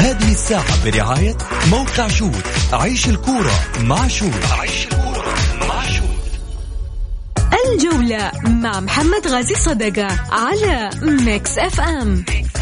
هذه الساعة برعاية موقع Shoot عيش الكورة مع Shoot عيش الكورة مع شوت الجولة مع محمد غازي صدقة على Mix FM. Mix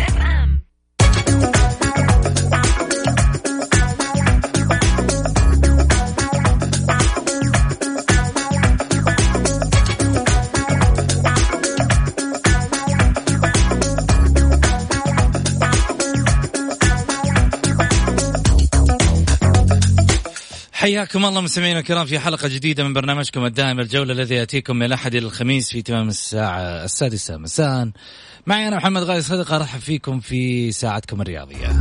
حياكم الله مستمعينا الكرام في حلقة جديدة من برنامجكم الدائم الجولة الذي يأتيكم من الأحد إلى الخميس في تمام الساعة السادسة مساء. معي أنا محمد غازي صدقة أرحب فيكم في ساعتكم الرياضية.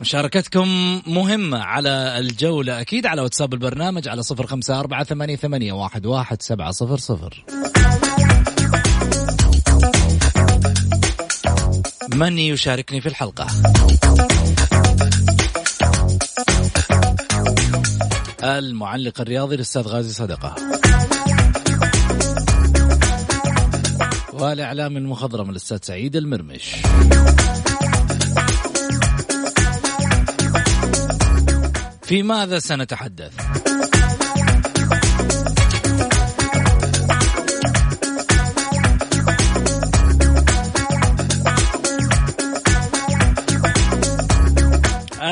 مشاركتكم مهمة على الجولة أكيد على واتساب البرنامج على صفر خمسة أربعة ثمانية, ثمانية واحد, واحد سبعة صفر صفر. من يشاركني في الحلقة؟ المعلق الرياضي الأستاذ غازي صدقة والإعلام المخضرم الأستاذ سعيد المرمش في ماذا سنتحدث؟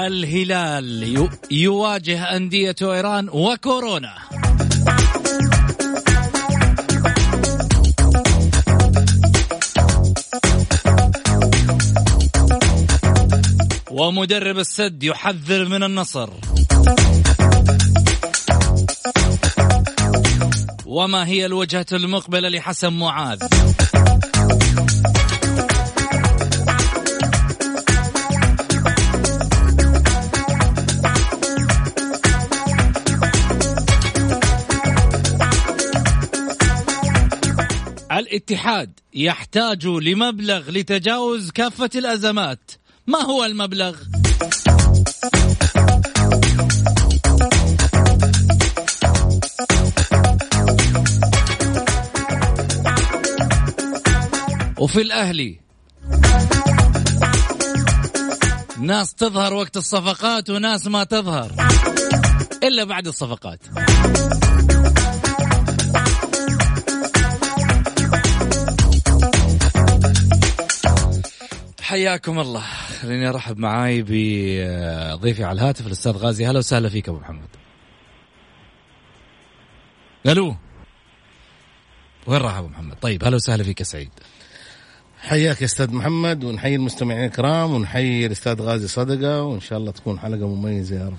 الهلال. يو- يواجه أندية إيران وكورونا. ومدرب السد يحذر من النصر. وما هي الوجهة المقبلة لحسن معاذ؟ الاتحاد يحتاج لمبلغ لتجاوز كافة الأزمات ما هو المبلغ؟ وفي الأهلي ناس تظهر وقت الصفقات وناس ما تظهر إلا بعد الصفقات حياكم الله. خليني أرحب معاي بضيفي على الهاتف الأستاذ غازي. هلا وسهلا فيك أبو محمد. ألو. وين راح أبو محمد؟ طيب هلا وسهلا فيك يا سعيد. حياك يا أستاذ محمد ونحيي المستمعين الكرام ونحيي الأستاذ غازي صدقة وإن شاء الله تكون حلقة مميزة يا رب.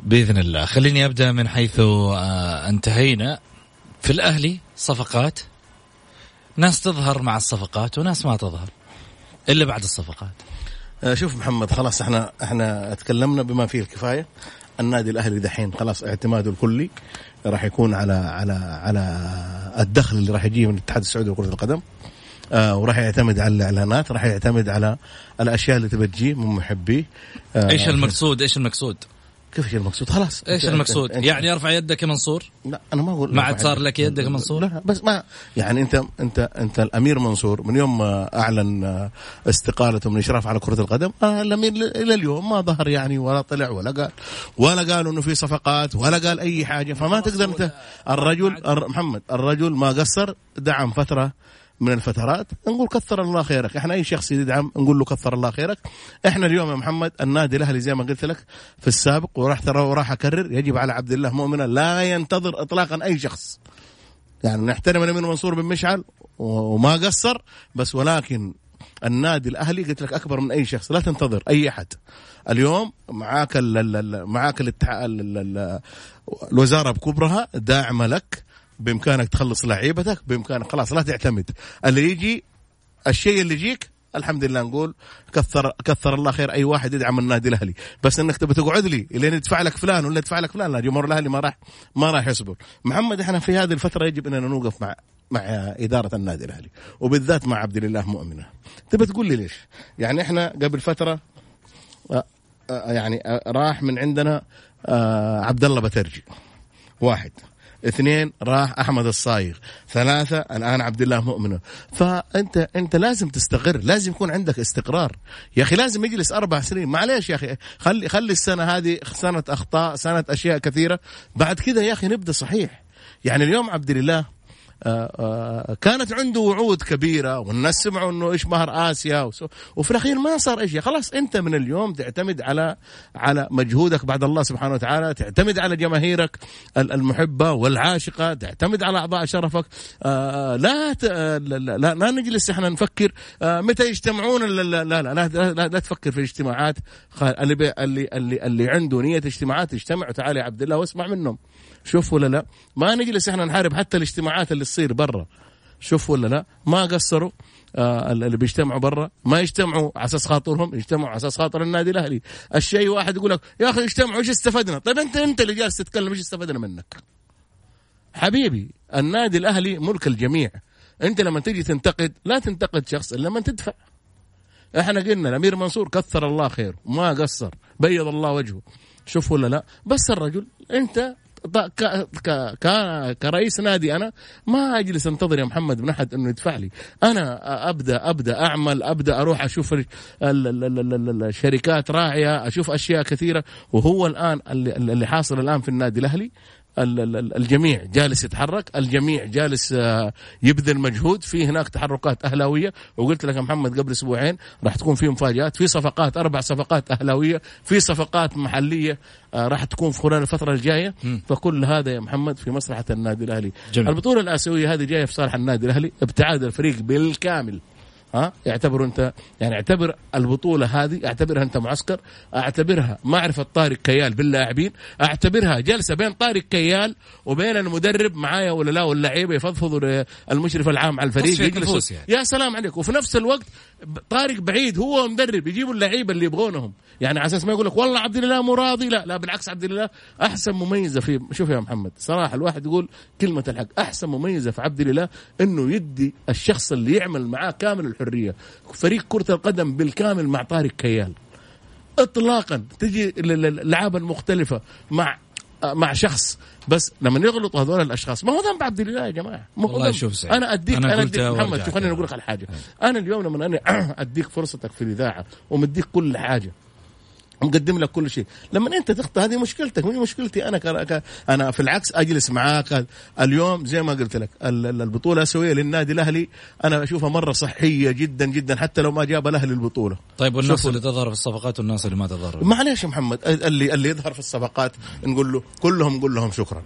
بإذن الله. خليني أبدأ من حيث آه، انتهينا. في الأهلي صفقات ناس تظهر مع الصفقات وناس ما تظهر. إلا بعد الصفقات. آه، شوف محمد خلاص إحنا إحنا تكلمنا بما فيه الكفاية. النادي الأهلي دحين خلاص اعتماده الكلي راح يكون على على على الدخل اللي راح يجيه من الاتحاد السعودي لكرة القدم. آه وراح يعتمد على الإعلانات راح يعتمد على الأشياء اللي تبى تجيه من محبيه. آه إيش المقصود؟ إيش المقصود؟ كيف إيش المقصود؟ خلاص. إيش المقصود؟ أنت- يعني ارفع يدك يا منصور؟ لا أنا ما أقول ما عاد صار. لك يدك يا منصور؟ لا بس ما يعني انت انت أنت الأمير منصور من يوم ما أعلن آه، استقالته من الاشراف على كرة القدم آه، الأمير إلى اليوم ما ظهر يعني ولا طلع ولا قال ولا قالوا إنه في صفقات ولا قال أي حاجة. فما تقدر انت الرجل الر- محمد الرجل ما قصر دعم فترة من الفترات نقول كثر الله خيرك. إحنا أي شخص يدعم نقول له كثر الله خيرك. إحنا اليوم يا محمد النادي الأهلي زي ما قلت لك في السابق وراح ترى وراح أكرر يجب على عبد الله مؤمنا لا ينتظر اطلاقا أي شخص. يعني نحترم الأمير منصور بن مشعل وما قصر بس ولكن النادي الأهلي قلت لك أكبر من أي شخص لا تنتظر أي أحد. اليوم معاك ال ال ال معاك الوزارة بكبرها داعمة لك بإمكانك تخلص لعيبتك بإمكانك خلاص لا تعتمد. اللي يجي الشيء اللي يجيك الحمد لله نقول كثر كثر الله خير أي واحد يدعم النادي الأهلي. بس إنك تبي تقعد لي لين يدفع لك فلان ولا يدفع لك فلان لا جمهور الأهلي ما راح ما راح يصبر. محمد إحنا في هذه الفترة يجب أننا نوقف مع مع إدارة النادي الأهلي وبالذات مع عبد الله مؤمنة. تبى تقول لي ليش؟ يعني إحنا قبل فترة آه، آه، يعني آه، راح من عندنا عبد الله بترجي. واحد. اثنين راح أحمد الصايغ. ثلاثة الآن عبد الله مؤمنه فانت أنت لازم تستقر لازم يكون عندك استقرار. يا أخي لازم يجلس أربع سنين. معليش يا أخي خلي خلي السنة هذه سنة أخطاء سنة أشياء كثيرة. بعد كذا يا أخي نبدأ صحيح. يعني اليوم عبد الله كانت عنده وعود كبيرة والناس سمعوا إنه إيش مهر آسيا وفي الأخير ما صار إيش خلاص أنت من اليوم تعتمد على على مجهودك بعد الله سبحانه وتعالى تعتمد على جماهيرك ال- المحبة والعاشقة تعتمد على أعضاء شرفك. آه، لا آه، لا, لا, نجلس إحنا نفكر آه، متى يجتمعون لا لا لا, لا, لا, لا, تفكر في الاجتماعات اللي اللي اللي عنده نية اجتماعات اجتمع تعال يا عبد الله واسمع منهم. شوف ولا لا؟ ما نجلس إحنا نحارب حتى الاجتماعات اللي تصير برا. شوف ولا لا؟ ما قصروا آه اللي بيجتمعوا برا. ما يجتمعوا على أساس خاطرهم يجتمعوا على أساس خاطر النادي الأهلي. الشيء واحد يقول لك يا أخي اجتمعوا إيش استفدنا؟ طيب أنت أنت اللي جالس تتكلم إيش استفدنا منك؟ حبيبي النادي الأهلي ملك الجميع. أنت لما تيجي تنتقد لا تنتقد شخص إلا لما تدفع. إحنا قلنا الأمير منصور كثر الله خير ما قصر بيض الله وجهه. شوف ولا لا؟ بس الرجل أنت كرئيس نادي أنا ما أجلس أنتظر يا محمد من أحد إنه يدفع لي. أنا أبدأ أبدأ أعمل أبدأ أروح أشوف ال- ال- ال- ال- ال- الشركات راعية أشوف أشياء كثيرة. وهو الآن اللي, حاصل الآن في النادي الأهلي ال- ال- ال- الجميع جالس يتحرك الجميع جالس آه، يبذل مجهود. في هناك تحركات أهلاوية. وقلت لك محمد قبل أسبوعين راح تكون في مفاجآت. في صفقات أربع صفقات أهلاوية. في صفقات محلية آه، راح تكون في خلال الفترة الجاية. فكل هذا يا محمد في مصلحه النادي الأهلي. جميل. البطولة الآسيوية هذه جاية في صالح النادي الأهلي ابتعاد الفريق بالكامل. ها؟ اعتبر انت يعني اعتبر البطولة هذه اعتبرها انت معسكر اعتبرها معرفة طارق كيال باللاعبين اعتبرها جلسة بين طارق كيال وبين المدرب معايا ولا لا واللعيبة يفضفضوا المشرف العام على الفريق نفوس يعني. يا سلام عليك وفي نفس الوقت طارق بعيد هو مدرب يجيبوا اللعيبة اللي يبغونهم. يعني على أساس ما يقول لك والله عبد الله مو راضي لا لا بالعكس عبد الله أحسن مميزة في شوف يا محمد صراحة الواحد يقول كلمة الحق أحسن مميزة في عبد الله إنه يدي الشخص اللي يعمل معاه كامل الحرية فريق كرة القدم بالكامل مع طارق كيال اطلاقا تجي ال- ال- اللعابه المختلفة مع مع شخص بس لما يغلطوا هذول الأشخاص ما هو ذنب عبد الله يا جماعة والله ذنب. شوف سعيد. أنا اديك أنا أنا, قلت أديك محمد شوف خليني. أقول لك على حاجة أنا اليوم لما أنا أديك فرصتك في الإذاعة ومديك كل حاجة مقدم لك كل شيء. لما انت تخطئ هذه مشكلتك مش مشكلتي أنا ك... ك... أنا في العكس أجلس معاك. اليوم زي ما قلت لك ال- ال- البطولة الاسيويه للنادي الأهلي. أنا أشوفها مرة صحية جدا جدا حتى لو ما جاب الأهلي البطولة. طيب والناس. اللي تظهر في الصفقات والناس اللي ما تظهر؟ معلش يا محمد اللي اللي يظهر في الصفقات نقول له كلهم نقول لهم شكرا.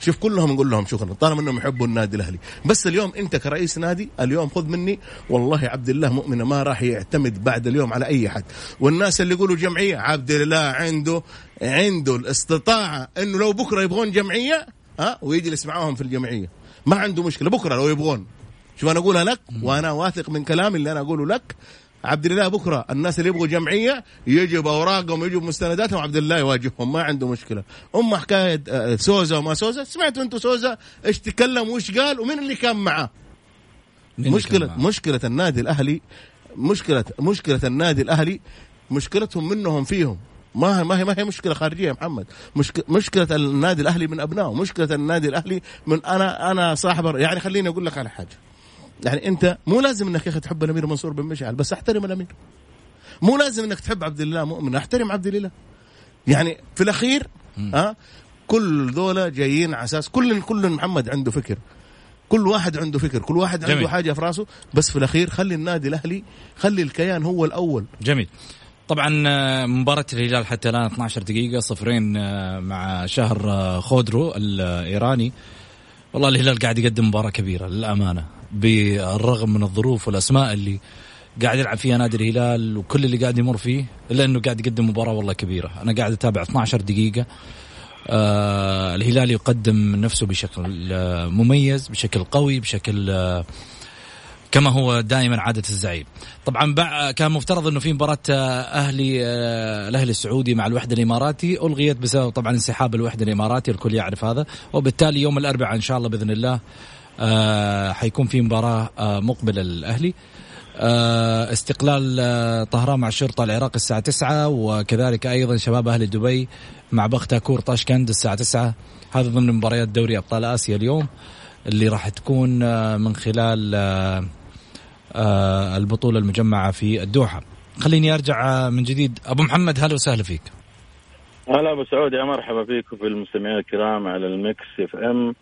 شوف كلهم نقول لهم شكرا طالما إنهم يحبوا النادي الأهلي. بس اليوم أنت كرئيس نادي اليوم خذ مني. والله عبد الله مؤمن ما راح يعتمد بعد اليوم على أي حد. والناس اللي يقولوا جمعية عبد الله عنده عنده الاستطاعة إنه لو بكرة يبغون جمعية ها ويجلس معاهم في الجمعية. ما عنده مشكلة بكرة لو يبغون. شوف أنا أقولها لك؟ وأنا واثق من كلامي اللي أنا أقوله لك. عبد الله بكرة الناس اللي يبغوا جمعية يجوا باوراقهم ويجوا بمستنداتهم عبد الله يواجههم ما عنده مشكلة. اما حكاية آه، سوزا وما سوزا سمعتوا أنتم سوزا؟ إيش تكلم وإيش قال؟ ومين اللي كان معاه؟ مشكله كان معاه؟ مشكلة النادي الأهلي مشكلة مشكلة النادي الأهلي مشكلتهم منهم فيهم. ما هي ما هي ما هي مشكلة خارجية يا محمد. مشكله مشكلة النادي الأهلي من ابنائه مشكلة النادي الأهلي من أنا أنا صاحب يعني خليني أقول لك على حاجة. يعني أنت مو لازم إنك يا أخي تحب الأمير منصور بن مشعل بس أحترم الأمير. مو لازم إنك تحب عبد الله مؤمن أحترم عبد الله. يعني في الأخير ها كل ذولا جايين على أساس كل كل محمد عنده فكر. كل واحد عنده فكر كل واحد جميل. عنده حاجة في راسه. بس في الأخير خلي النادي الأهلي خلي الكيان هو الأول. جميل. طبعا آه، مباراة الهلال حتى الآن 12 دقيقة صفرين آه، مع شهر آه، خودرو الإيراني. والله الهلال قاعد يقدم مباراة كبيرة للأمانة بالرغم من الظروف والأسماء اللي قاعد يلعب فيها نادي الهلال وكل اللي قاعد يمر فيه إلا أنه قاعد يقدم مباراة والله كبيرة. أنا قاعد أتابع 12 دقيقة الهلال يقدم نفسه بشكل مميز بشكل قوي بشكل آه كما هو دائما عادة الزعيم. طبعا كان مفترض أنه في مباراة آه، أهلي آه، الأهلي السعودي مع الوحدة الإماراتي. ألغيت بسبب طبعا انسحاب الوحدة الإماراتي الكل يعرف هذا. وبالتالي يوم الأربعاء إن شاء الله بإذن الله حيكون في مباراة مقبلة للأهلي. استقلال طهران مع الشرطة العراقي الساعة 9 وكذلك أيضا شباب أهل دبي مع بختاكور طاشكند الساعة 9 هذا ضمن مباريات دوري أبطال آسيا اليوم اللي راح تكون آه، من خلال آه، البطولة المجمعة في الدوحة. خليني أرجع من جديد. أبو محمد هلا وسهلا فيك. هلا أبو سعود يا مرحبا فيك وفي المستمعين الكرام على ال Mix FM.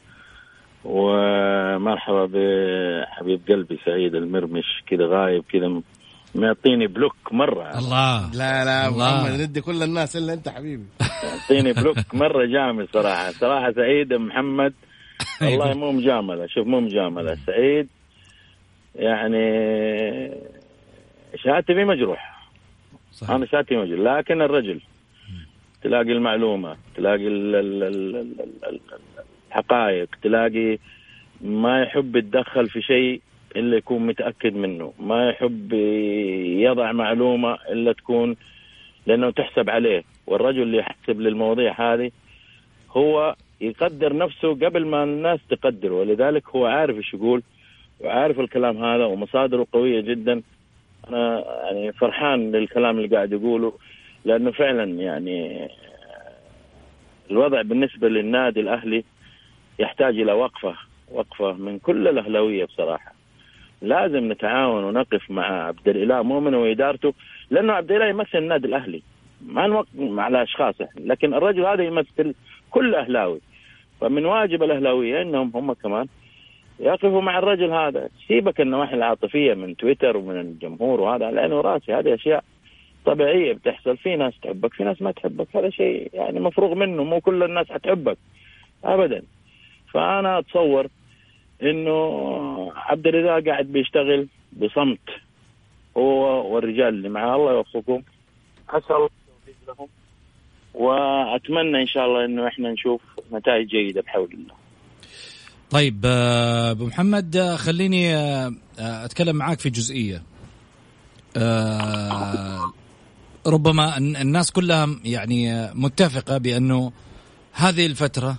ومرحبا بحبيب قلبي سعيد المرمش كذا غايب كذا معطيني block مرة. الله. لا لا. محمد ندي كل الناس إلا أنت حبيبي. معطيني block مرة جامد صراحة. صراحة سعيد محمد. والله مو مجاملة شوف مو مجاملة. سعيد يعني فيه مجروح. صحيح. أنا شهادتي مجروح. لكن الرجل تلاقي المعلومة تلاقي الحقائق تلاقي ما يحب يتدخل في شيء إلا يكون متأكد منه. ما يحب يضع معلومة إلا تكون لأنه تحسب عليه. والرجل اللي يحسب للمواضيع هذه هو يقدر نفسه قبل ما الناس تقدره. ولذلك هو عارف إيش يقول. وعارف الكلام هذا ومصادره قوية جدا. أنا يعني فرحان للكلام اللي قاعد يقوله لأنه فعلا يعني الوضع بالنسبة للنادي الأهلي يحتاج إلى وقفة وقفة من كل الأهلاوية بصراحة. لازم نتعاون ونقف مع عبد الإله مؤمن وإدارته لأنه عبد الإله يمثل النادي الأهلي. ما نوقف على اشخاص لكن الرجل هذا يمثل كل أهلاوي. فمن واجب الأهلاوية إنهم هم كمان يقفوا مع الرجل هذا. سيبك النواحي العاطفية من تويتر ومن الجمهور وهذا لأنه راسي هذه أشياء طبيعية بتحصل. في ناس تحبك في ناس ما تحبك. هذا شيء يعني مفروغ منه. مو كل الناس حتحبك ابدا. فأنا أتصور إنه عبد الرزاق قاعد بيشتغل بصمت هو والرجال اللي معاه. الله يوفقهم. أسأل الله لهم. وأتمنى إن شاء الله إنه إحنا نشوف نتائج جيدة بحول الله. طيب آه، أبو محمد آه، خليني آه، أتكلم معاك في جزئية. ربما الناس كلها يعني متفقة بأنه هذه الفترة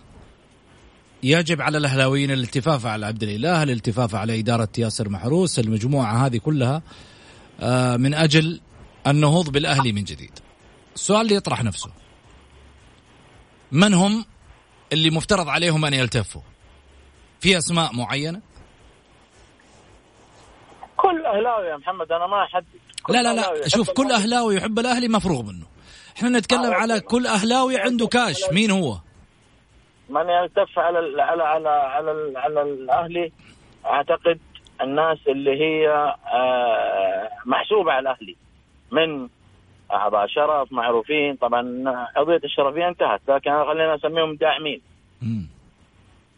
يجب على الأهلاويين الالتفاف على عبد الإله، الالتفاف على إدارة ياسر محروس، المجموعة هذه كلها من أجل النهوض بالأهلي من جديد. السؤال اللي يطرح نفسه من هم اللي مفترض عليهم أن يلتفوا في أسماء معينة؟ كل أهلاوي يا محمد أنا ما أحدد. لا لا لا شوف كل أهلاوي يحب الأهلي مفروغ منه. إحنا نتكلم آه على كل أهلاوي عنده كاش. مين هو؟ من يلتف على على على على, على الأهلي أعتقد الناس اللي هي آه، محسوبة على الأهلي. من اعضاء شرف معروفين. طبعا قضيه الشرفية انتهت لكن خلينا نسميهم داعمين.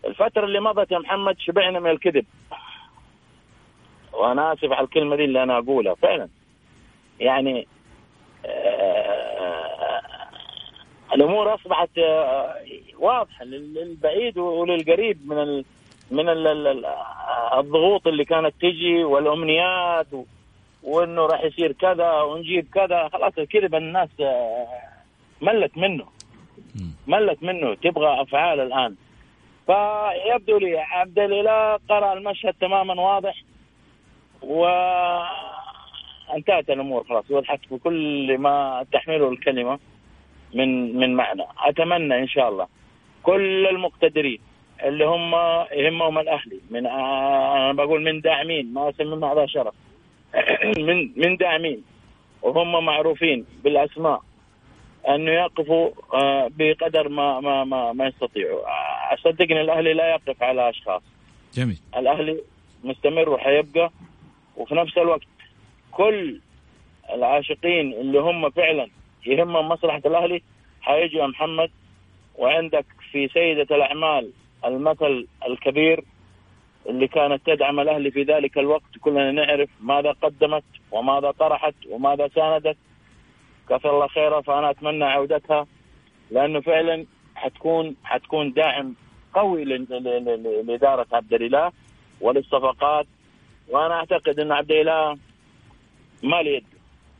الفترة اللي مضت يا محمد شبعنا من الكذب. وأنا آسف على الكلمة دي اللي أنا أقولها فعلا. يعني آه الأمور أصبحت آه واضحة للبعيد وللقريب من ال من ال الضغوط اللي كانت تجي والأمنيات وإنه راح يصير كذا ونجيب كذا. خلاص الكذب الناس آه، ملت منه. ملت منه. تبغى أفعال الآن. فيبدو لي عبد الإله قرأ المشهد تماما واضح وانتهت الأمور خلاص وضحت بكل ما تحمله الكلمة من من معنى. أتمنى إن شاء الله كل المقتدرين اللي هم يهمهم الأهلي من آه، أنا بقول من داعمين ما اسميهم اعضاء شرف. من من داعمين. وهم معروفين بالأسماء انه يقفوا آه، بقدر ما ما ما, ما يستطيعوا. صدقني الأهلي لا يقف على أشخاص. جميل. الأهلي مستمر وحيبقى وفي نفس الوقت كل العاشقين اللي هم فعلا يهمهم مصلحة الأهلي حيجوا يا محمد وعندك في سيدة الأعمال المثل الكبير اللي كانت تدعم الأهلي في ذلك الوقت كلنا نعرف ماذا قدمت وماذا طرحت وماذا ساندت. كثر الله خيرها فأنا أتمنى عودتها لأنه فعلا حتكون حتكون داعم قوي لإدارة عبد الإله وللصفقات. وأنا أعتقد أن عبد الإله ما له يد.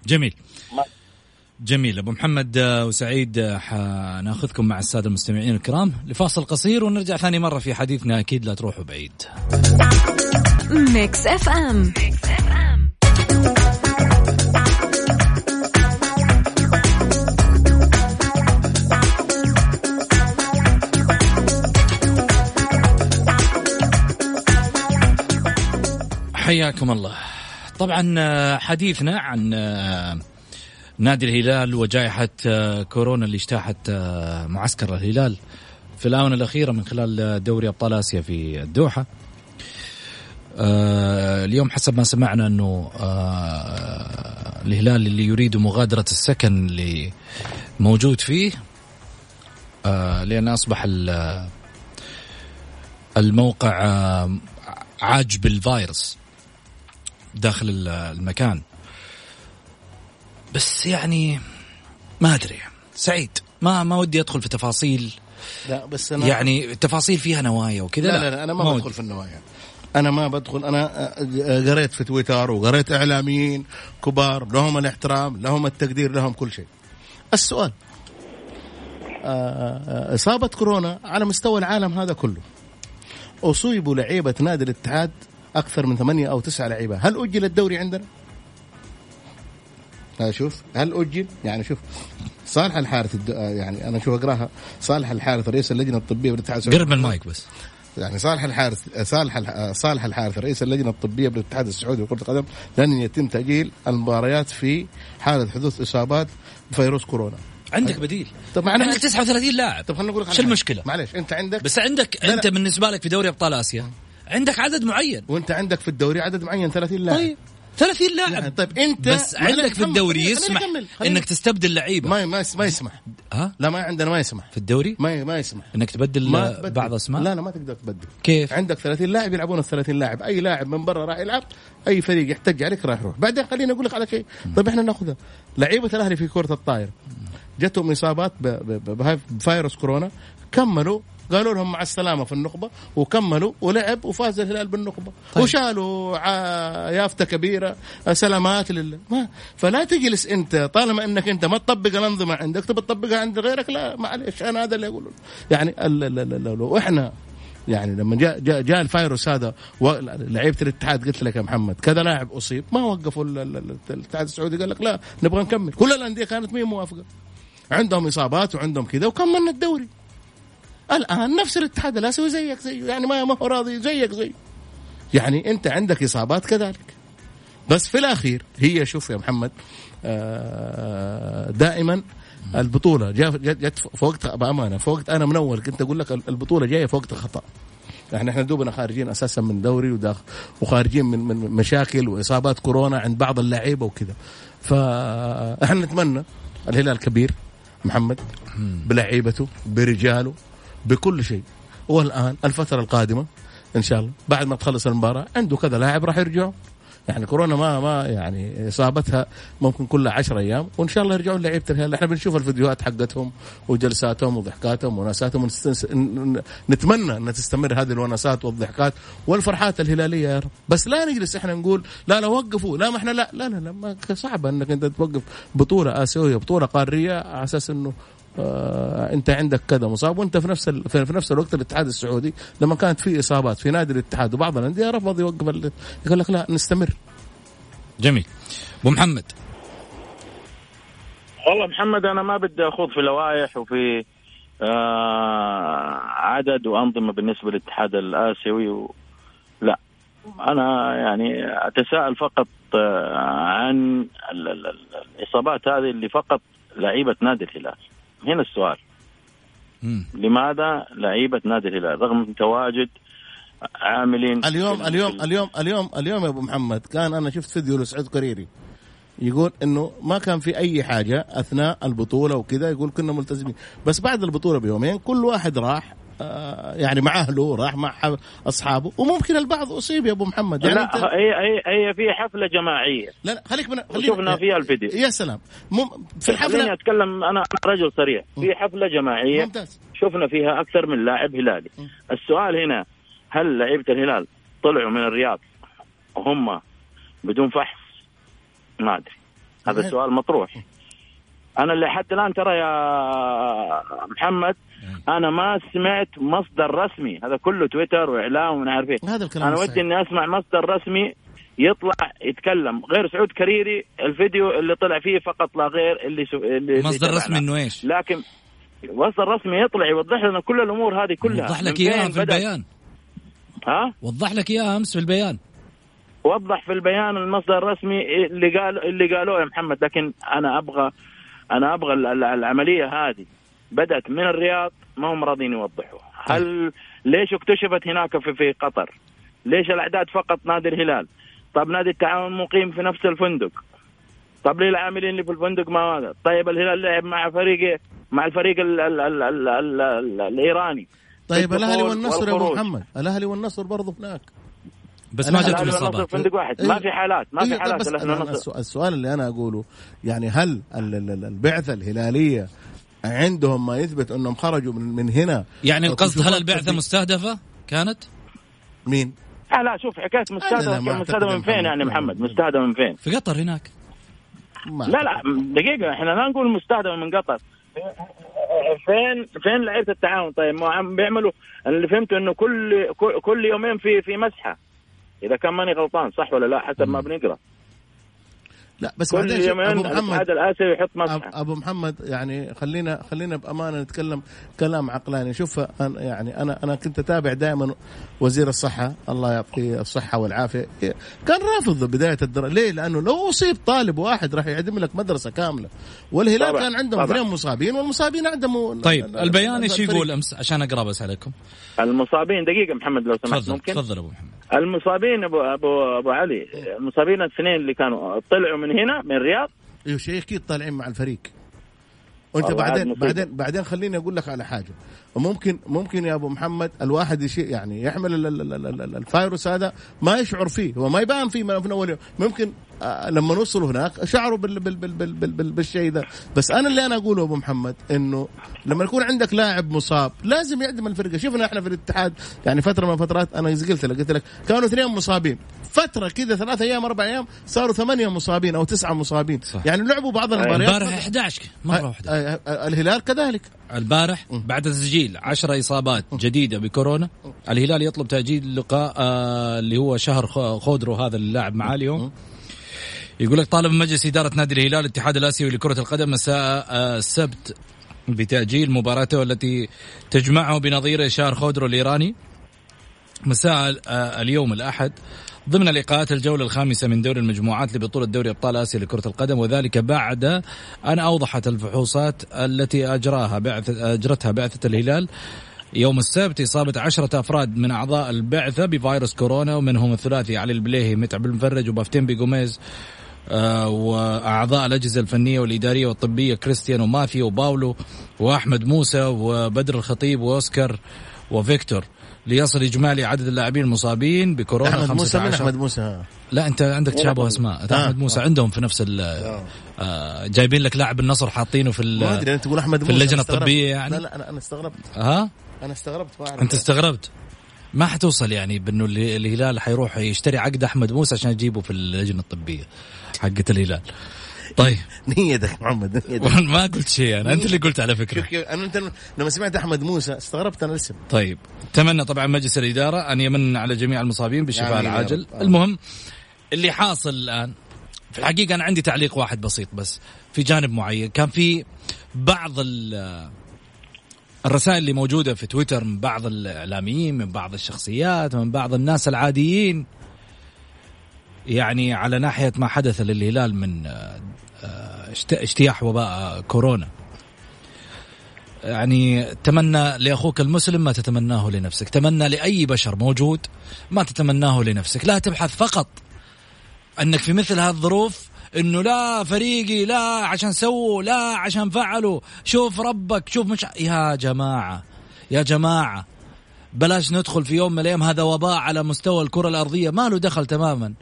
جميل. ما- جميل. أبو محمد آه، وسعيد آه، حناخذكم مع السادة المستمعين الكرام لفاصل قصير ونرجع ثاني مرة في حديثنا. أكيد لا تروحوا بعيد. Mix FM حياكم الله. طبعا آه، حديثنا عن آه، نادي الهلال وجائحة آه، كورونا اللي اجتاحت معسكر الهلال في الآونة الأخيرة من خلال دوري أبطال آسيا في الدوحة. اليوم حسب ما سمعنا أنه الهلال اللي يريد مغادرة السكن اللي موجود فيه لأن أصبح ال- الموقع عاج بالفيروس داخل ال- المكان. بس يعني ما أدري. سعيد. ما ما ودي أدخل في تفاصيل. لا بس أنا يعني التفاصيل فيها نوايا وكذا؟ لا لا, لا أنا ما, ودي. بدخل في النوايا. أنا ما بدخل. أنا قريت في تويتر وقريت إعلاميين كبار لهم الاحترام لهم التقدير لهم كل شيء. السؤال. آه، آه، إصابة كورونا على مستوى العالم هذا كله. أصيبوا لعيبة نادي الاتحاد أكثر من ثمانية أو تسعة لعيبة. هل أجل الدوري عندنا؟ ها شوف هل أجل؟ يعني شوف صالح الحارث الد- يعني أنا شوف أقراها. صالح الحارث رئيس اللجنة الطبية بالاتحاد السعودي قرب من المايك بس. يعني صالح الحارث صالح الح- صالح الحارث رئيس اللجنة الطبية بالاتحاد السعودي لكرة القدم لن يتم تأجيل المباريات في حالة حدوث إصابات بفيروس كورونا. عندك بديل. طب عندك 39 لاعب. طب خليني أقول لك على شو. المشكلة؟ معلش أنت عندك بس عندك. أنت بالنسبة لك في دوري أبطال آسيا عندك عدد معين. وانت عندك في الدوري عدد معين 30 لاعب. طيب 30 يعني لاعب طيب انت بس عندك في الدوري خليني- يسمح خليني إنك تستبدل لعيبة. ما ما ما يسمح. ها؟ لا ما عندنا ما يسمح. في الدوري؟ ما ما يسمح. إنك تبدل ما تبدل. بعض أسماء؟ لا لا ما تقدر تبدل. كيف؟ عندك 30 لاعب يلعبون ال 30 لاعب. أي لاعب من برا راح يلعب أي فريق يحتج عليك راح يروح. بعدين خليني أقول لك على شيء. طيب إحنا ناخذها. لعيبة الأهلي في كرة الطايرة. جتهم إصابات بفيروس كورونا. كملوا قالوا لهم مع السلامة في النخبة وكملوا ولعب وفاز الهلال بالنخبة. طيب. وشالوا يافطه كبيرة سلامات لله ما فلا تجلس أنت طالما إنك أنت ما تطبق الأنظمة عندك تبي تطبقها عند غيرك؟ لا معلش أنا هذا اللي أقوله. يعني لو إحنا يعني لما جاء جاء, جاء الفيروس هذا لعيبة الاتحاد قلت لك يا محمد كذا لاعب أصيب ما وقفوا ال- ال- ال- الاتحاد السعودي قال لك لا نبغى نكمل. كل الأندية كانت مين موافقه عندهم إصابات وعندهم كذا وكملنا الدوري. الآن نفس الاتحاد الاسيوي زيك زيه يعني ما ما هو راضي زيك زيه يعني أنت عندك إصابات كذلك. بس في الأخير هي شوف يا محمد آه، دائما البطولة جت جت في وقت بأمانة. في وقت أنا من اول كنت أقول لك البطولة جاية في وقت خطأ. يعني إحنا دوبنا خارجين أساسا من دوري وداخل وخارجين من من مشاكل وإصابات كورونا عند بعض اللعيبة وكذا. فاحنا نتمنى الهلال كبير محمد بلعيبته برجاله بكل شيء. والآن الفترة القادمة إن شاء الله بعد ما تخلص المباراة عنده كذا لاعب راح يرجعوا. يعني كورونا ما ما يعني إصابتها ممكن كلها 10 أيام وإن شاء الله يرجعون لعيبة الهلال. إحنا بنشوف الفيديوهات حقتهم وجلساتهم وضحكاتهم وناساتهم نتمنى ان تستمر هذه الوناسات والضحكات والفرحات الهلالية يا رب. بس لا نجلس إحنا نقول لا لا وقفوا لا ما إحنا لا لا لا, لا صعب إنك أنت توقف بطولة آسيوية بطولة قارية على أساس إنه انت عندك كذا مصاب وانت في نفس ال... في في نفس الوقت الاتحاد السعودي لما كانت في إصابات في نادي الاتحاد وبعض الأندية رفض يوقف ال... يقول لك لا نستمر. جميل. أبو محمد. والله محمد أنا ما بدي أخوض في لوائح وفي آه عدد وأنظمة بالنسبة للاتحاد الآسيوي و... لا. أنا يعني أتساءل فقط آه عن ال- ال- ال- الإصابات هذه اللي فقط لعيبة نادي الهلال. هنا السؤال. مم. لماذا لعيبة نادي الهلال؟ رغم تواجد عاملين اليوم اليوم اليوم اليوم اليوم يا أبو محمد كان أنا شفت فيديو لسعود قريري يقول إنه ما كان في أي حاجة أثناء البطولة وكذا يقول كنا ملتزمين. بس بعد البطولة بيومين كل واحد راح يعني مع أهله راح مع أصحابه. وممكن البعض أصيب يا أبو محمد. يعني لا أنت هي هي هي في حفلة جماعية. لا لا خليك من وشفنا فيها الفيديو. يا سلام. مم في خليني الحفله أتكلم أنا رجل صريح. في حفلة جماعية ممتاز. شفنا فيها أكثر من لاعب هلالي. السؤال هنا هل لعيبة الهلال طلعوا من الرياض هم بدون فحص؟ ما أدري. هذا صحيح. سؤال مطروح. أنا اللي حتى الآن ترى يا محمد أنا ما سمعت مصدر رسمي هذا كله تويتر وإعلام ومن عارف إيه هذا الكلام أنا. ودي إني أسمع مصدر رسمي يطلع يتكلم غير سعود كريري الفيديو اللي طلع فيه فقط لا غير اللي سو... اللي مصدر. رسمي إنه إيش؟ لكن مصدر رسمي يطلع يوضح لنا كل الأمور هذه كلها وضح لك إياها في. البيان ها وضح لك إياها أمس في البيان وضح في البيان المصدر الرسمي اللي قال اللي قالوه يا محمد لكن أنا أبغى أنا أبغى ال- ال- العملية هذه. بدأت من الرياض ما هم راضيين يوضحوا هل ليش اكتشفت هناك في في قطر؟ ليش الأعداد فقط نادي الهلال؟ طب نادي التعاون مقيم في نفس الفندق. طب ليه العاملين اللي في الفندق ما هذا؟ طيب الهلال لعب مع فريق مع الفريق ال ال ال ال ال ال الإيراني. طيب الأهلي والنصر يا أبو. محمد. الأهلي والنصر برضه هناك. بس ما والنصر اصابات في فندق واحد. ما في حالات ما إيه، في طيب حالات بس أنا والنصر. السؤال- السؤال اللي أنا أقوله يعني هل ال- ال- ال- البعثة الهلالية عندهم ما يثبت أنهم خرجوا من, من هنا؟ يعني القصد هل البعثة؟ مستهدفة؟ كانت؟ مين؟ لا لا شوف حكاية لا، مستهدف ما مستهدف أعتقد من فين محمد. يعني محمد؟ مستهدف من فين؟ في قطر هناك. ما لا لا دقيقة إحنا لا نقول مستهدف من قطر. فين فين لعيبة التعاون؟ طيب ما عم بيعملوا اللي فهمته إنه كل كل- كل يومين في في مسحة. إذا كان ماني غلطان صح ولا لا؟ حسب ما بنقرأ. لا بس كل بعدين أبو الاتحاد محمد الآسيوي يحط مسحه أبو محمد يعني خلينا خلينا بأمانة نتكلم كلام عقلاني. شوف أنا يعني أنا أنا كنت أتابع دائما وزير الصحة الله يعطيه الصحة والعافية. كان رافض بداية الدراسه ليه؟ لأنه لو أصيب طالب واحد راح يعدم لك مدرسة كاملة. والهلال طبعا، كان عندهم. اثنين مصابين والمصابين عدموا طيب البيان إيش. يقول أمس عشان أقرأ بس عليكم. المصابين دقيقة محمد لو سمحت تفضل ممكن؟ تفضل أبو محمد. المصابين أبو أبو أبو علي المصابين الاثنين اللي كانوا طلعوا من هنا من الرياض. أيوه شيء أكيد طالعين مع الفريق؟ وأنت بعدين. بعدين بعدين خليني أقول لك على حاجة. وممكن ممكن يا أبو محمد الواحد يشي يعني يحمل ال- ال- ال- ال- ال- الفيروس هذا ما يشعر فيه هو ما يبان فيه من أول يوم. ممكن آه، لما نوصلوا هناك شعروا بال بال بال بال بال بال بالشيء ده. بس أنا اللي أنا أقوله أبو محمد إنه لما يكون عندك لاعب مصاب لازم يعدم الفرقة. شفنا إحنا في الاتحاد يعني فترة من الفترات أنا قلت لك قلت لك كانوا اثنين مصابين. فترة كذا ثلاثة أيام أربع أيام صاروا ثمانية مصابين أو تسعة مصابين. صح. يعني لعبوا بعض المباريات البارح 11 مرة واحدة. آه، آه، الهلال كذلك. البارح بعد تسجيل 10 إصابات جديدة بكورونا. الهلال يطلب تأجيل لقاء آه اللي هو شهر خ- خودرو هذا اللاعب معاه اليوم. يقول لك طالب مجلس إدارة نادي الهلال الاتحاد الآسيوي لكرة القدم مساء آه السبت بتأجيل مباراته التي تجمعه بنظيره شهر خودرو الإيراني. مساء آه، اليوم الأحد. ضمن لقاءات الجولة الخامسة من دوري المجموعات لبطولة دوري أبطال آسيا لكرة القدم وذلك بعد أن أوضحت الفحوصات التي أجراها بعثة أجرتها بعثة الهلال يوم السبت. إصابة عشرة أفراد من أعضاء البعثة بفيروس كورونا ومنهم الثلاثي علي البليهي متعب المفرج وبافتين بيغوميز آه، وأعضاء الأجهزة الفنية والإدارية والطبية كريستيانو ماثيو وباولو وأحمد موسى وبدر الخطيب وأوسكار وفيكتور ليصل إجمالي عدد اللاعبين المصابين بكورونا أحمد موسى من 15 أحمد موسى لا أنت عندك تشابه أحمد. اسماء آه. أحمد موسى عندهم في نفس ال آه، جايبين لك لاعب النصر حاطينه في ال- ما أدري أنت تقول أحمد في موسى اللجنة أنا استغربت. الطبية يعني؟ لا لا أنا أنا استغربت ها أنا استغربت ما أعرف. أنت استغربت ما حتوصل يعني بأنه ال- الهلال حيروح يشتري عقد أحمد موسى عشان يجيبه في اللجنة الطبية حقت الهلال طيب. نيتك محمد نيتك ما قلت شيء أنا أنت اللي قلت على فكرة. شوف أنا أنت لما سمعت أحمد موسى استغربت أنا الاسم. طيب. تمنى طبعا مجلس الإدارة أن يمن على جميع المصابين بالشفاء يا العاجل. آه. المهم اللي حاصل الآن في الحقيقة أنا عندي تعليق واحد بسيط بس في جانب معين. كان في بعض ال- الرسائل اللي موجودة في تويتر من بعض الإعلاميين من بعض الشخصيات من بعض الناس العاديين. يعني على ناحية ما حدث للهلال من اجتياح وباء كورونا. يعني تمنى لأخوك المسلم ما تتمناه لنفسك، تمنى لأي بشر موجود ما تتمناه لنفسك، لا تبحث فقط أنك في مثل هذه الظروف إنه لا فريقي لا عشان سووا لا عشان فعلوا. شوف ربك شوف مش يا جماعة يا جماعة بلاش ندخل في يوم من الأيام هذا وباء على مستوى الكرة الأرضية. ما له دخل تماما.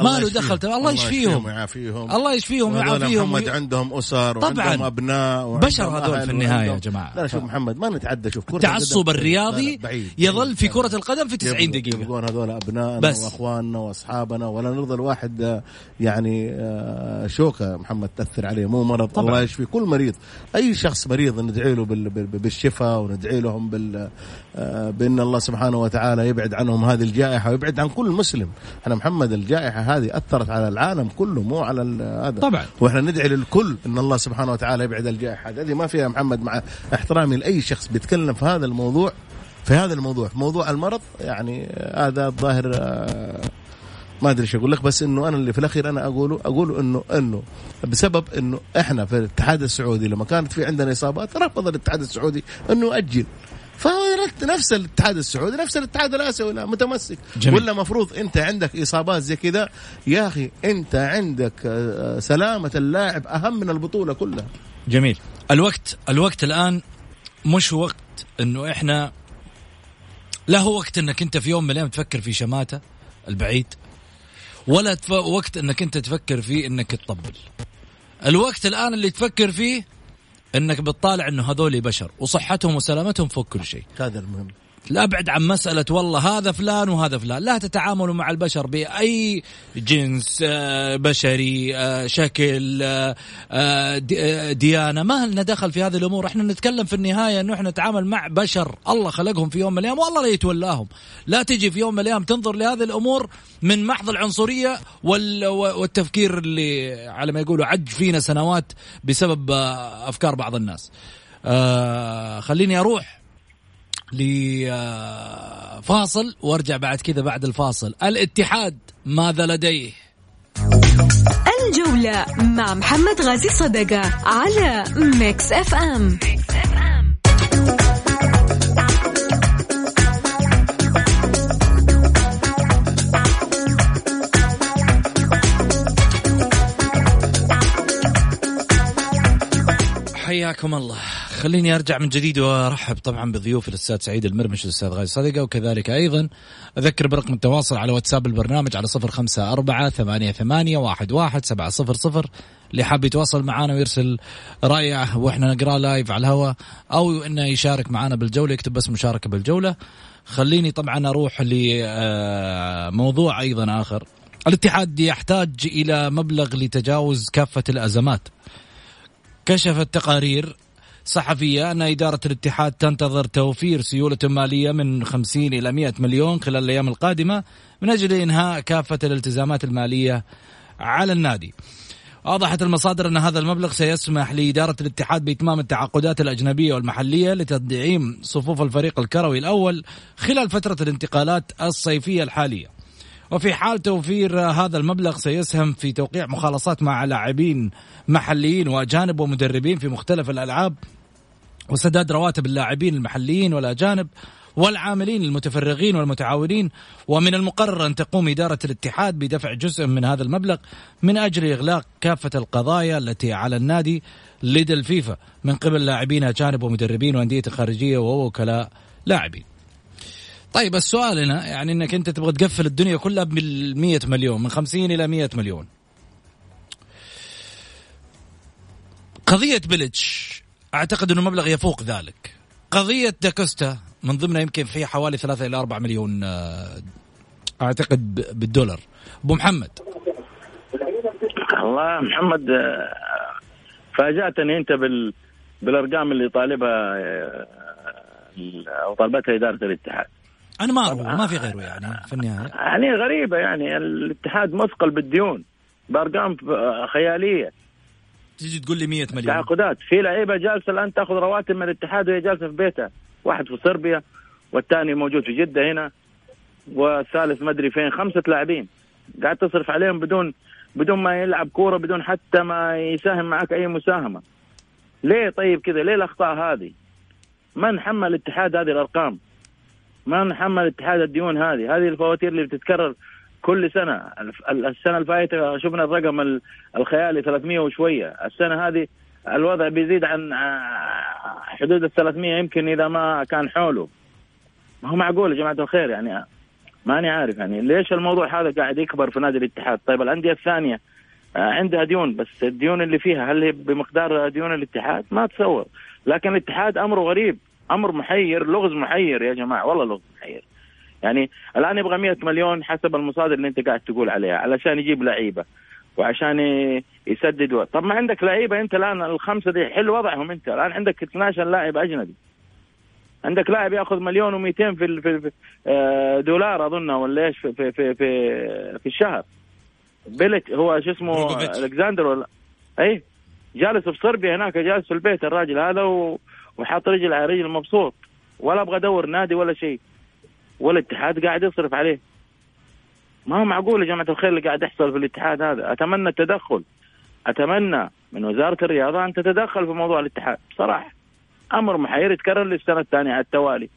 ما له دخل الله يشفيهم ويعافيهم الله يشفيهم ويعافيهم محمد وي- عندهم أسر طبعاً. وعندهم أبناء وعندهم بشر هذول في النهاية وعندهم- يا جماعة. لا شوف محمد ما نتعدى شوف كرة التعصب الرياضي. يظل في لا. القدم في 90 يبغوا- دقيقة يبغون هذول أبنائنا. وأخواننا وأصحابنا ولا نرضى الواحد آه، يعني آه، شوكة محمد تأثر عليه مو مرض طبعاً. الله يشفي كل مريض أي شخص مريض ندعي له بال- بال- بالشفاء وندعي لهم بال آه، بأن الله سبحانه وتعالى يبعد عنهم هذه الجائحة ويبعد عن كل مسلم أنا محمد الجائحة هذه أثرت على العالم كله مو على هذا. طبعاً. وإحنا ندعي للكل إن الله سبحانه وتعالى يبعد الجائحه هذه ما فيها محمد مع احترامي لأي شخص بيتكلم في هذا الموضوع في هذا الموضوع. في موضوع المرض يعني آه، هذا الظاهر آه، ما أدري إيش أقول لك بس إنه أنا اللي في الأخير أنا أقوله أقول إنه إنه بسبب إنه إحنا في الاتحاد السعودي لما كانت في عندنا إصابات رفض الاتحاد السعودي إنه يؤجل. فنفس الاتحاد السعودي نفس الاتحاد الآسيوي لا متمسك جميل. ولا مفروض أنت عندك إصابات زي كذا يا أخي أنت عندك آه، سلامة اللاعب أهم من البطولة كلها جميل الوقت الوقت الآن مش وقت إنه إحنا لا هو وقت إنك أنت في يوم من الأيام تفكر في شماتة البعيد ولا. وقت إنك أنت تفكر فيه إنك تطبل الوقت الآن اللي تفكر فيه إنك بتطالع إنه هذول بشر وصحتهم وسلامتهم فوق كل شيء. هذا المهم. لا عن مسألة والله هذا فلان وهذا فلان. لا تتعاملوا مع البشر بأي جنس آه، بشري آه، شكل آه، دي- ديانة. ما لنا دخل في هذه الأمور. إحنا نتكلم في النهاية أنه إحنا نتعامل مع بشر. الله خلقهم في يوم من الأيام والله لا يتولاهم. لا تجي في يوم من الأيام تنظر لهذه الأمور من محض العنصرية وال- والتفكير اللي على ما يقولوا عج فينا سنوات بسبب أفكار بعض الناس. خليني أروح لفاصل وارجع بعد كذا بعد الفاصل. الاتحاد ماذا لديه؟ الجولة مع محمد غازي صدقة على Mix FM حياكم الله. خليني أرجع من جديد وأرحب طبعا بضيوف الأستاذ سعيد المرمش الاستاذ غازي صدقة وكذلك أيضا أذكر برقم التواصل على واتساب البرنامج على صفر خمسة أربعة ثمانية, ثمانية واحد, واحد سبعة صفر صفر. اللي حاب يتواصل معنا ويرسل رأيه وإحنا نقراه لايف على الهواء أو إنه يشارك معنا بالجولة يكتب بس مشاركة بالجولة. خليني طبعا أروح لموضوع أيضا آخر. الاتحاد يحتاج إلى مبلغ لتجاوز كافة الأزمات. كشفت تقارير صحفية أن إدارة الاتحاد تنتظر توفير سيولة مالية من 50 إلى 100 مليون خلال الأيام القادمة من أجل إنهاء كافة الالتزامات المالية على النادي. أوضحت المصادر أن هذا المبلغ سيسمح لإدارة الاتحاد بإتمام التعاقدات الأجنبية والمحلية لتدعيم صفوف الفريق الكروي الأول خلال فترة الانتقالات الصيفية الحالية. وفي حال توفير هذا المبلغ سيسهم في توقيع مخالصات مع لاعبين محليين وأجانب ومدربين في مختلف الألعاب وسداد رواتب اللاعبين المحليين والأجانب والعاملين المتفرغين والمتعاونين ومن المقرر أن تقوم إدارة الاتحاد بدفع جزء من هذا المبلغ من أجل إغلاق كافة القضايا التي على النادي لدى الفيفا من قبل لاعبين أجانب ومدربين وأندية خارجية ووكلاء لاعبين. طيب السؤال هنا يعني إنك أنت تبغى تقفل الدنيا كلها بال 100 مليون من 50 إلى 100 مليون. قضية بلتش أعتقد إنه مبلغ يفوق ذلك. قضية داكوستا من ضمنها يمكن في حوالي 3 إلى 4 مليون آه، أعتقد بالدولار. أبو محمد والله محمد آه، فاجأتني أنت بال بالأرقام اللي طالبها آه، أو طالبتها إدارة الاتحاد أنا ما أروح ما في غيره يعني في النهاية. يعني غريبة يعني الاتحاد مثقل بالديون بأرقام آه، خيالية. تيجي تقول لي 100 مليون. تعاقدات. في لعيبة جالسة الآن تأخذ رواتب من الاتحاد وهي جالسة في بيتها. واحد في صربيا والثاني موجود في جدة هنا والثالث ما أدري فين. خمسة لاعبين. قاعد تصرف عليهم بدون بدون ما يلعب كورة بدون حتى ما يساهم معك أي مساهمة. ليه طيب كذا؟ ليه الأخطاء هذه؟ من حمل الاتحاد هذه الأرقام؟ من حمل الاتحاد الديون هذه. هذه الفواتير اللي بتتكرر كل سنة. السنة الفائته شفنا الرقم ال- الخيالي 300 وشوية. السنة هذه الوضع بيزيد عن حدود ال 300 يمكن إذا ما كان حوله. ما هو معقول يا جماعة الخير يعني؟ ماني عارف يعني. ليش الموضوع هذا قاعد يكبر في نادي الاتحاد؟ طيب الأندية الثانية آه، عندها ديون بس الديون اللي فيها هل هي بمقدار ديون الاتحاد؟ ما تصور. لكن الاتحاد أمره غريب. أمر محير لغز محير يا جماعة والله لغز محير يعني الآن يبغى 100 مليون حسب المصادر اللي أنت قاعد تقول عليها علشان يجيب لعيبة وعشان يسدد. طب ما عندك لعيبة أنت الآن الخمسة دي حل وضعهم أنت الآن عندك 12 لاعب أجنبي عندك لاعب يأخذ مليون و200 في, في, آه، دولار أظن ولا إيش في في في, في, في الشهر بيلت هو شو اسمه. الكساندر ولا اي جالس في صربيا هناك جالس في البيت الراجل هذا و... وحاط رجل على رجل مبسوط. ولا أبغى أدور نادي ولا شيء. والاتحاد قاعد يصرف عليه. ما هو معقول يا جماعة الخير اللي قاعد يحصل في الاتحاد هذا؟ أتمنى التدخل. أتمنى من وزارة الرياضة أن تتدخل في موضوع الاتحاد. بصراحة أمر محير يتكرر للسنة الثانية على التوالي.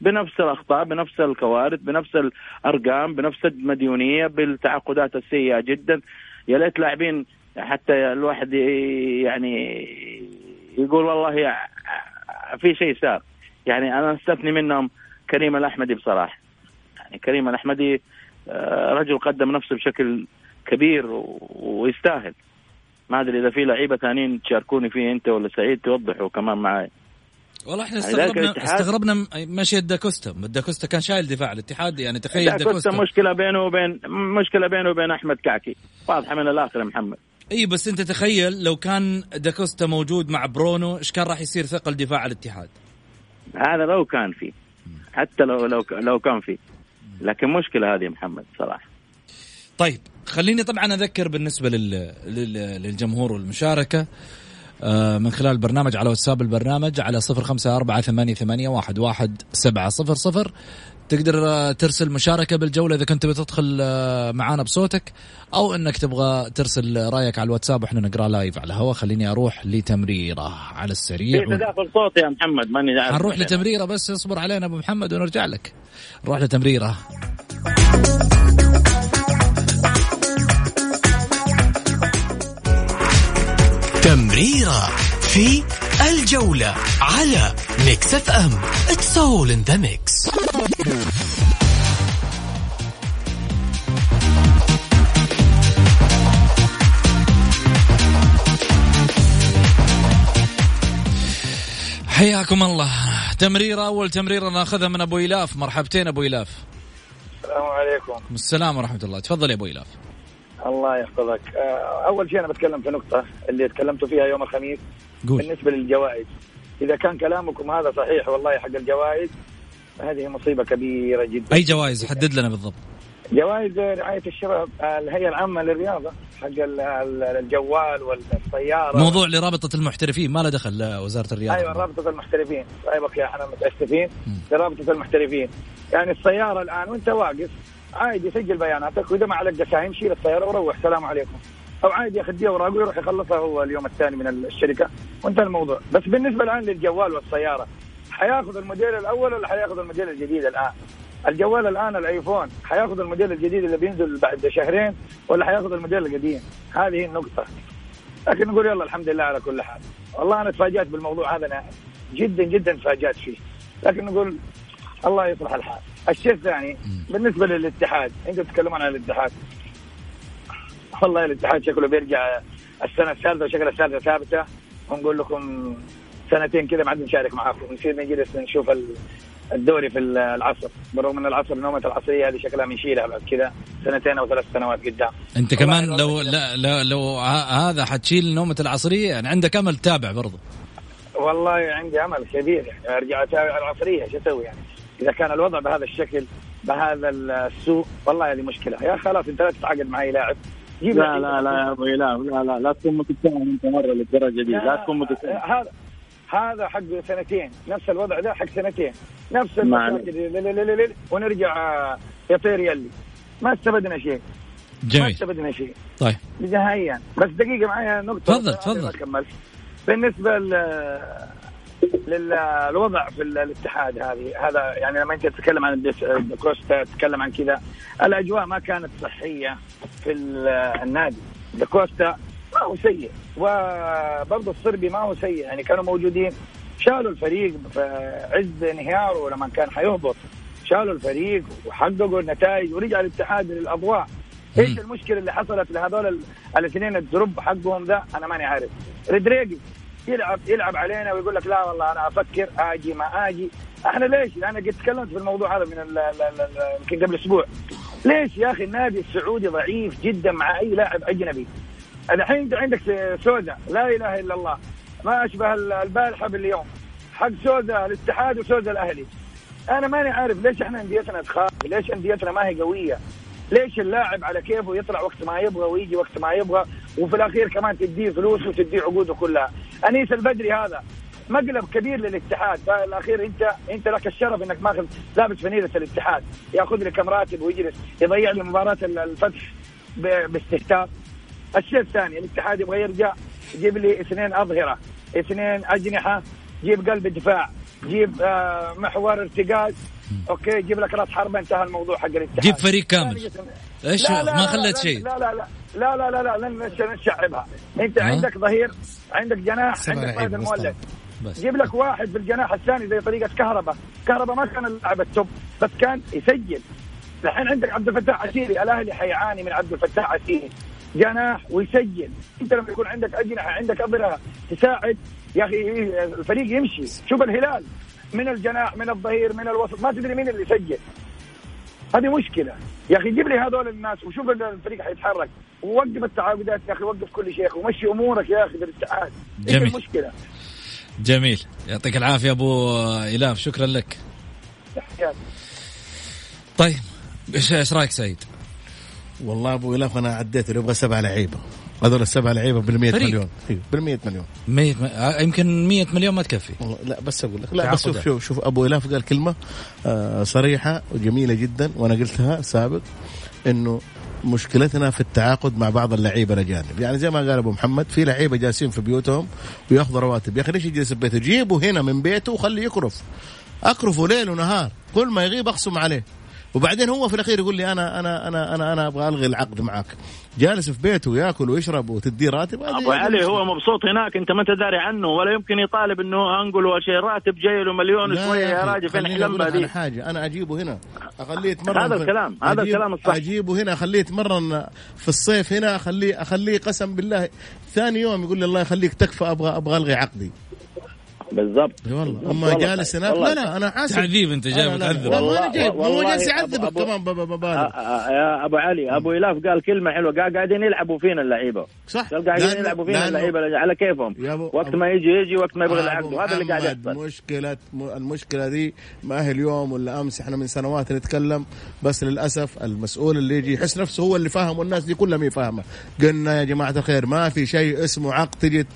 بنفس الأخطاء بنفس الكوارث بنفس الأرقام بنفس المديونية بالتعاقدات السيئة جدا. يا ليت لاعبين حتى الواحد يعني يقول والله في شيء صار يعني أنا استثني منهم كريم الأحمدي بصراحة. يعني كريم الأحمدي آه، رجل قدم نفسه بشكل كبير ويستاهل. ما أدري إذا في لعيبة ثانيين تشاركوني فيه أنت ولا سعيد؟ توضحوا كمان معي والله إحنا يعني استغربنا استغربنا مشي داكوستا داكوستا كان شايل دفاع الاتحاد يعني تخيل داكوستا داكوستا مشكلة بينه وبين مشكلة بينه وبين أحمد كعكي. واضحة من الآخر يا محمد. إي بس أنت تخيل لو كان داكوستا موجود مع برونو إيش كان راح يصير ثقل دفاع الاتحاد؟ هذا لو كان فيه. حتى لو لو لو كان فيه. لكن مشكلة هذه محمد صراحة. طيب خليني طبعا أذكر بالنسبة لل... لل... للجمهور والمشاركة آه، من خلال البرنامج على واتساب البرنامج على صفر خمسة أربعة ثمانية, ثمانية واحد, واحد سبعة صفر صفر. تقدر آه، ترسل مشاركة بالجولة إذا كنت بتدخل آه، معانا بصوتك أو أنك تبغى ترسل رأيك على الواتساب وإحنا نقرأ لايف على الهواء. خليني أروح لتمريرة على السريع في تداخل صوتي يا محمد ماني حنروح لتمريرة بس اصبر علينا أبو محمد ونرجع لك. نروح لتمريرة. تمريرة في الجولة على ميكس اف ام it's all in the mix حياكم الله. تمريرة أول تمريرة ناخذها من أبو إلاف. مرحبتين أبو إلاف. السلام عليكم. السلام ورحمة الله. تفضل يا أبو إلاف. الله يحفظك. آه، أول شيء أنا بتكلم في نقطة اللي تكلمتوا فيها يوم الخميس. قول. بالنسبة للجوائز. إذا كان كلامكم هذا صحيح والله حق الجوائز هذه مصيبة كبيرة جدا. أي جوائز؟ حدد لنا بالضبط. جوائز رعاية الشباب الهيئة العامة للرياضة حق ال- ال- الجوال والسيارة. موضوع لرابطة المحترفين ما له دخل لا، وزارة الرياضة. أيوه رابطة المحترفين. سايبك يا إحنا متأسفين. لرابطة المحترفين. يعني السيارة الآن وأنت واقف عادي يسجل بياناتك وإذا ما عليك دساهم شيل السيارة وروح. سلام عليكم. أو عادي ياخذ اوراقه ويروح يخلصها هو اليوم الثاني من الشركة. وانتهى الموضوع. بس بالنسبة الآن للجوال والسيارة حياخذ الموديل الأول ولا حياخذ الموديل الجديد الآن؟ الجوال الآن الآيفون حياخذ الموديل الجديد اللي بينزل بعد شهرين ولا حياخذ الموديل القديم؟ هذه النقطة. لكن نقول يلا الحمد لله على كل حال. والله أنا تفاجأت بالموضوع هذا أنا جدا جدا تفاجأت فيه. لكن نقول الله يصلح الحال. الشيء الثاني بالنسبة للاتحاد أنتم تتكلمون عن الاتحاد. والله الاتحاد شكله بيرجع السنة الثالثة وشكل الثالثه ثابته ونقول لكم سنتين كذا ما عاد نشارك معاكم. نصير نجلس نشوف ال- الدوري في العصر. بالرغم إن العصر نومه العصرية هذه شكلها بنشيلها بعد كذا سنتين أو ثلاث سنوات قدام. والله كمان لو. لا لو ه- هذا حتشيل نومة العصرية يعني عندك أمل تتابع برضو. والله عندي أمل كبير يعني أرجع أتابع العصرية شو أسوي يعني؟ إذا كان الوضع بهذا الشكل بهذا السوء والله هذه مشكلة. يا خلاص أنت لا تتعاقد معي لاعب. جيب لا. لا لا يا ابو اله لا لا لا تكون متساهل أنت مرة للدرجة دي لا تكون متساهل هذا هذا حق سنتين نفس الوضع ده حق سنتين نفس ما المشاكل ونرجع آه، يطير يلي. ما استفدنا شيء. ما جميل. استفدنا شيء. طيب. نهائيا. بس دقيقة معايا نقطة. تفضل، تفضل. ما ل- للوضع في ال- الاتحاد هذه. هذا يعني لما أنت تتكلم عن داكوستا تتكلم عن كذا الأجواء ما كانت صحية في ال- النادي. داكوستا ما هو سيء. وبرضه الصربي ما هو سيء. يعني كانوا موجودين شالوا الفريق في عز انهياره لما كان حيهبط. شالوا الفريق وحققوا النتائج ورجع الاتحاد للأضواء. إيش المشكلة اللي حصلت لهذول الاثنين ال drop حقهم ذا؟ أنا ماني عارف. ريدريجي يلعب يلعب علينا ويقول لك لا والله أنا أفكر آجي ما آجي. إحنا ليش؟ أنا قد تكلمت في الموضوع هذا من يمكن قبل أسبوع. ليش يا أخي النادي السعودي ضعيف جدا مع أي لاعب أجنبي؟ الحين عندك سوزا لا إله إلا الله. ما أشبه البارحة باليوم. حق سوزا الاتحاد وسوزا الأهلي. أنا ماني عارف ليش إحنا أنديتنا تخاف ليش أنديتنا ما هي قوية. ليش اللاعب على كيفه يطلع وقت ما يبغى ويجي وقت ما يبغى وفي الأخير كمان تديه فلوس وتديه عقوده كلها. أنيس البدري هذا مقلب كبير للاتحاد. فالاخير انت أنت لك الشرف إنك ماخذ لابس فنيله الاتحاد. ياخذ لي كم راتب ويجلس يضيع لي مباراة الفتح باستهتار. الشيء الثاني الاتحاد يبغى يرجع يجيب لي اثنين أظهرة اثنين أجنحة جيب قلب دفاع. جيب آه محور ارتقاء أوكي جيب لك راس حربة انتهى الموضوع حق الاتحاد. جيب فريق كامل. إيش؟ ما خليت شيء. لا لا لا لا لا لا لا لن نشعبها. انت عندك ظهير عندك جناح عندك فهد المولد. جيب لك واحد بالجناح الثاني زي طريقة كهرباء. كهرباء ما كان اللاعب ال top بس كان يسجل. الحين عندك عبد الفتاح عسيري الأهلي حيعاني من عبد الفتاح عسيري. جناح ويسجل. انت لما يكون عندك أجنحة عندك اظهره تساعد يا أخي الفريق يمشي. شوف الهلال. من الجناح من الظهير من الوسط. ما تدري مين اللي يسجل. هذه مشكلة. يا أخي جيب لي هذول الناس وشوف الفريق حيتحرك. ووقف التعاقدات يا أخي وقف كل شيء ومشي أمورك يا أخي بالاتحاد جميل. المشكلة؟ جميل. يعطيك العافية أبو الاف شكرا لك. طيب إيش رأيك سعيد؟ والله أبو الاف أنا عديت يبغى سبع لعيبة. هذول السبع لعيبة بال 100 مليون. أيوه بال 100 مليون. 100 م... آه، يمكن 100 مليون ما تكفي. لا بس أقول لك. لا بس شوف شوف شوف أبو إلاف قال كلمة آه صريحة وجميلة جدا وأنا قلتها سابق إنه مشكلتنا في التعاقد مع بعض اللعيبة الأجانب. يعني زي ما قال أبو محمد في لعيبة جالسين في بيوتهم ويأخذوا رواتب. يا أخي ليش يجلس في بيته جيبه هنا من بيته وخليه يكرف. اكرفه ليل ونهار. كل ما يغيب اخصم عليه. وبعدين هو في الأخير يقول لي أنا أنا أنا أنا أنا أبغى ألغي العقد معك جالس في بيته ياكل ويشرب وتديه راتب. أبو علي هو مبسوط هناك أنت ما أنت داري عنه ولا يمكن يطالب إنه أنقل شيء راتب جاي له مليون وشوية يا راجل فين حلم دي حاجة. أنا أجيبه هنا. أخليه يتمرن هذا الكلام هذا الكلام الصح. أجيبه هنا أخليه يتمرن في الصيف هنا اخليه أخليه قسم بالله. ثاني يوم يقول لي الله يخليك تكفى أبغى أبغى ألغي عقدي. بالضبط. والله. أما جالس هناك؟ لا لا أنا حاسس تعذيب أنت جاي متعذب. والله أنا جايب هو جالس يعذبك. كمان ببالغ يا أبو علي أبو إلاف قال كلمة حلوة. قال قاعدين يلعبوا فينا اللعيبة. صح. قال قاعدين يلعبوا فينا اللعيبة على كيفهم. وقت ما يجي يجي وقت ما يبغى العقد وهذا اللي قاعد يحصل. مشكله المشكلة دي ما هي اليوم ولا أمس. إحنا من سنوات نتكلم. بس للأسف المسؤول اللي يجي يحس نفسه هو اللي فاهم والناس دي كلها ما فاهمة. قلنا يا جماعة الخير ما في شيء اسمه عقد تجي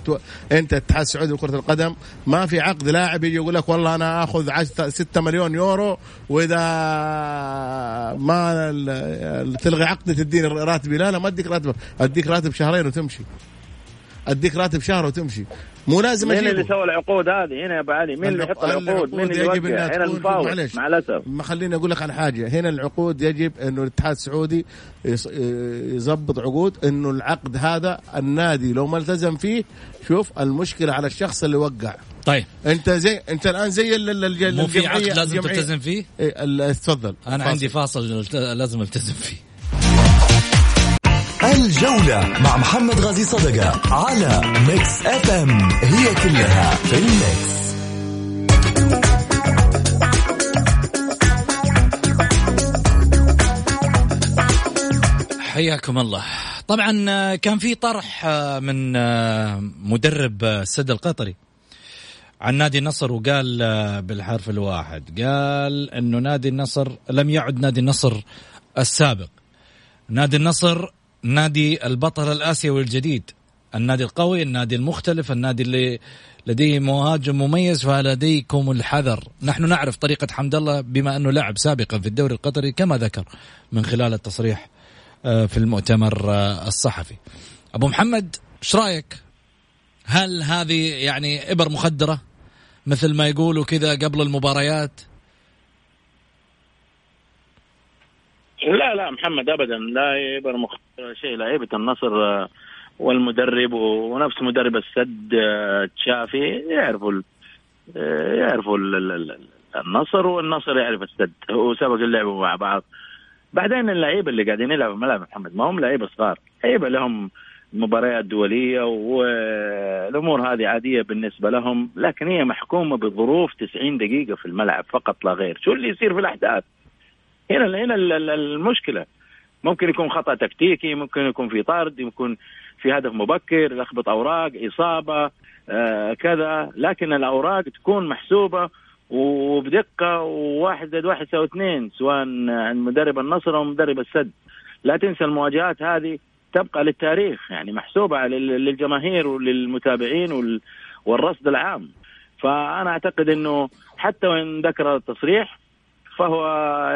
أنت الاتحاد السعودي لكره القدم. ما في عقد لاعب يجي يقول لك والله أنا آخذ 6 مليون يورو وإذا ما تلغي عقدي تديني راتبي. لا لا ما أديك راتب أديك راتب شهرين وتمشي. أديك راتب شهر وتمشي. مو لازم مين اللي سوى العقود هذه؟ هنا يا أبو علي. مين اللي يحط العقود مين اللي يوقع؟ هنا المفاوض مع الأسف. ما خليني أقول لك على حاجة. هنا العقود يجب انه الاتحاد السعودي يظبط عقود إنه العقد هذا النادي لو ما التزم فيه شوف المشكلة على الشخص اللي وقع. طيب. انت زي انت الآن زي ال مو في عقد لازم تلتزم فيه؟ إيه تفضل. أنا فاصل. عندي فاصل لازم التزم فيه. الجولة مع محمد غازي صدقة على ميكس اف ام هي كلها في ال mix حياكم الله. طبعا كان في طرح من مدرب السد القطري. عن نادي النصر وقال بالحرف الواحد قال إنه نادي النصر لم يعد نادي النصر السابق. نادي النصر نادي البطل الآسيوي الجديد النادي القوي النادي المختلف النادي اللي لديه مهاجم مميز فلديكم الحذر. نحن نعرف طريقة حمد الله بما أنه لعب سابقا في الدوري القطري كما ذكر من خلال التصريح آه، في المؤتمر آه، الصحفي. أبو محمد إيش رأيك؟ هل هذه يعني إبر مخدرة؟ مثل ما يقولوا كذا قبل المباريات؟ لا لا محمد ابدا. لا يبر شيء لعيبه النصر آه، والمدرب ونفس مدرب السد آه، تشافي يعرفوا يعرفوا النصر والنصر يعرف السد. وسبق اللعبوا مع بعض. بعدين اللعيبة اللي قاعدين يلعبوا ملعب محمد ما هم لعيبة صغار. لعيبة لهم مباريات دولية والأمور هذه عادية بالنسبة لهم لكن هي محكومة بظروف 90 دقيقة في الملعب فقط لا غير. شو اللي يصير في الأحداث؟ هنا هنا المشكلة. ممكن يكون خطأ تكتيكي ممكن يكون في طرد يكون في هدف مبكر لخبط أوراق إصابة آه كذا. لكن الأوراق تكون محسوبة وبدقة وواحد زائد واحد يساوي اثنين سواء عند مدرب النصر أو مدرب السد. لا تنسى المواجهات هذه تبقى للتاريخ يعني محسوبة للجماهير وللمتابعين والرصد العام. فأنا أعتقد إنه حتى وإن ذكر التصريح فهو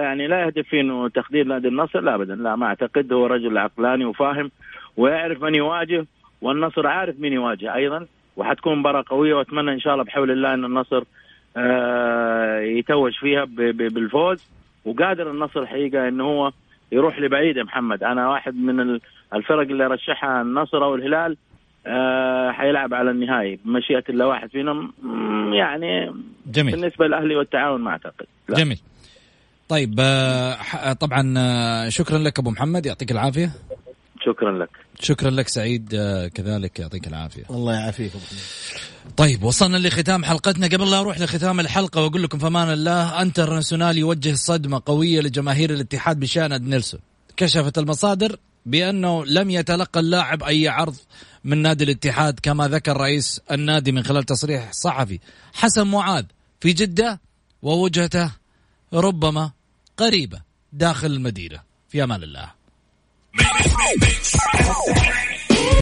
يعني لا يهدف في إنه تخدير نادي النصر لا ابدا لا ما أعتقد هو رجل عقلاني وفاهم ويعرف من يواجه والنصر عارف من يواجه أيضا وحتكون مباراة قوية وأتمنى إن شاء الله بحول الله إن النصر آه، يتوج فيها بالفوز. وقادر النصر الحقيقة إنه هو يروح لبعيد يا محمد. أنا واحد من الفرق اللي رشحها النصر أو الهلال آه حيلعب على النهائي. بمشيئه الله واحد فينا يعني جميل. بالنسبة للاهلي والتعاون ما أعتقد. لا. جميل. طيب آه طبعا آه، شكرا لك أبو محمد يعطيك العافية. شكرا لك. شكرا لك سعيد آه، كذلك يعطيك العافية. الله يعافيك. طيب وصلنا لختام حلقتنا. قبل لا أروح لختام الحلقة وأقول لكم فمان الله انترناسيونال يوجه صدمة قوية لجماهير الاتحاد بشأن نيلسون. كشفت المصادر بأنه لم يتلقى اللاعب أي عرض من نادي الاتحاد كما ذكر رئيس النادي من خلال تصريح صحفي. حسن معاذ في جدة ووجهته ربما قريبة داخل المدينة. في أمان الله. Make, make, make, make.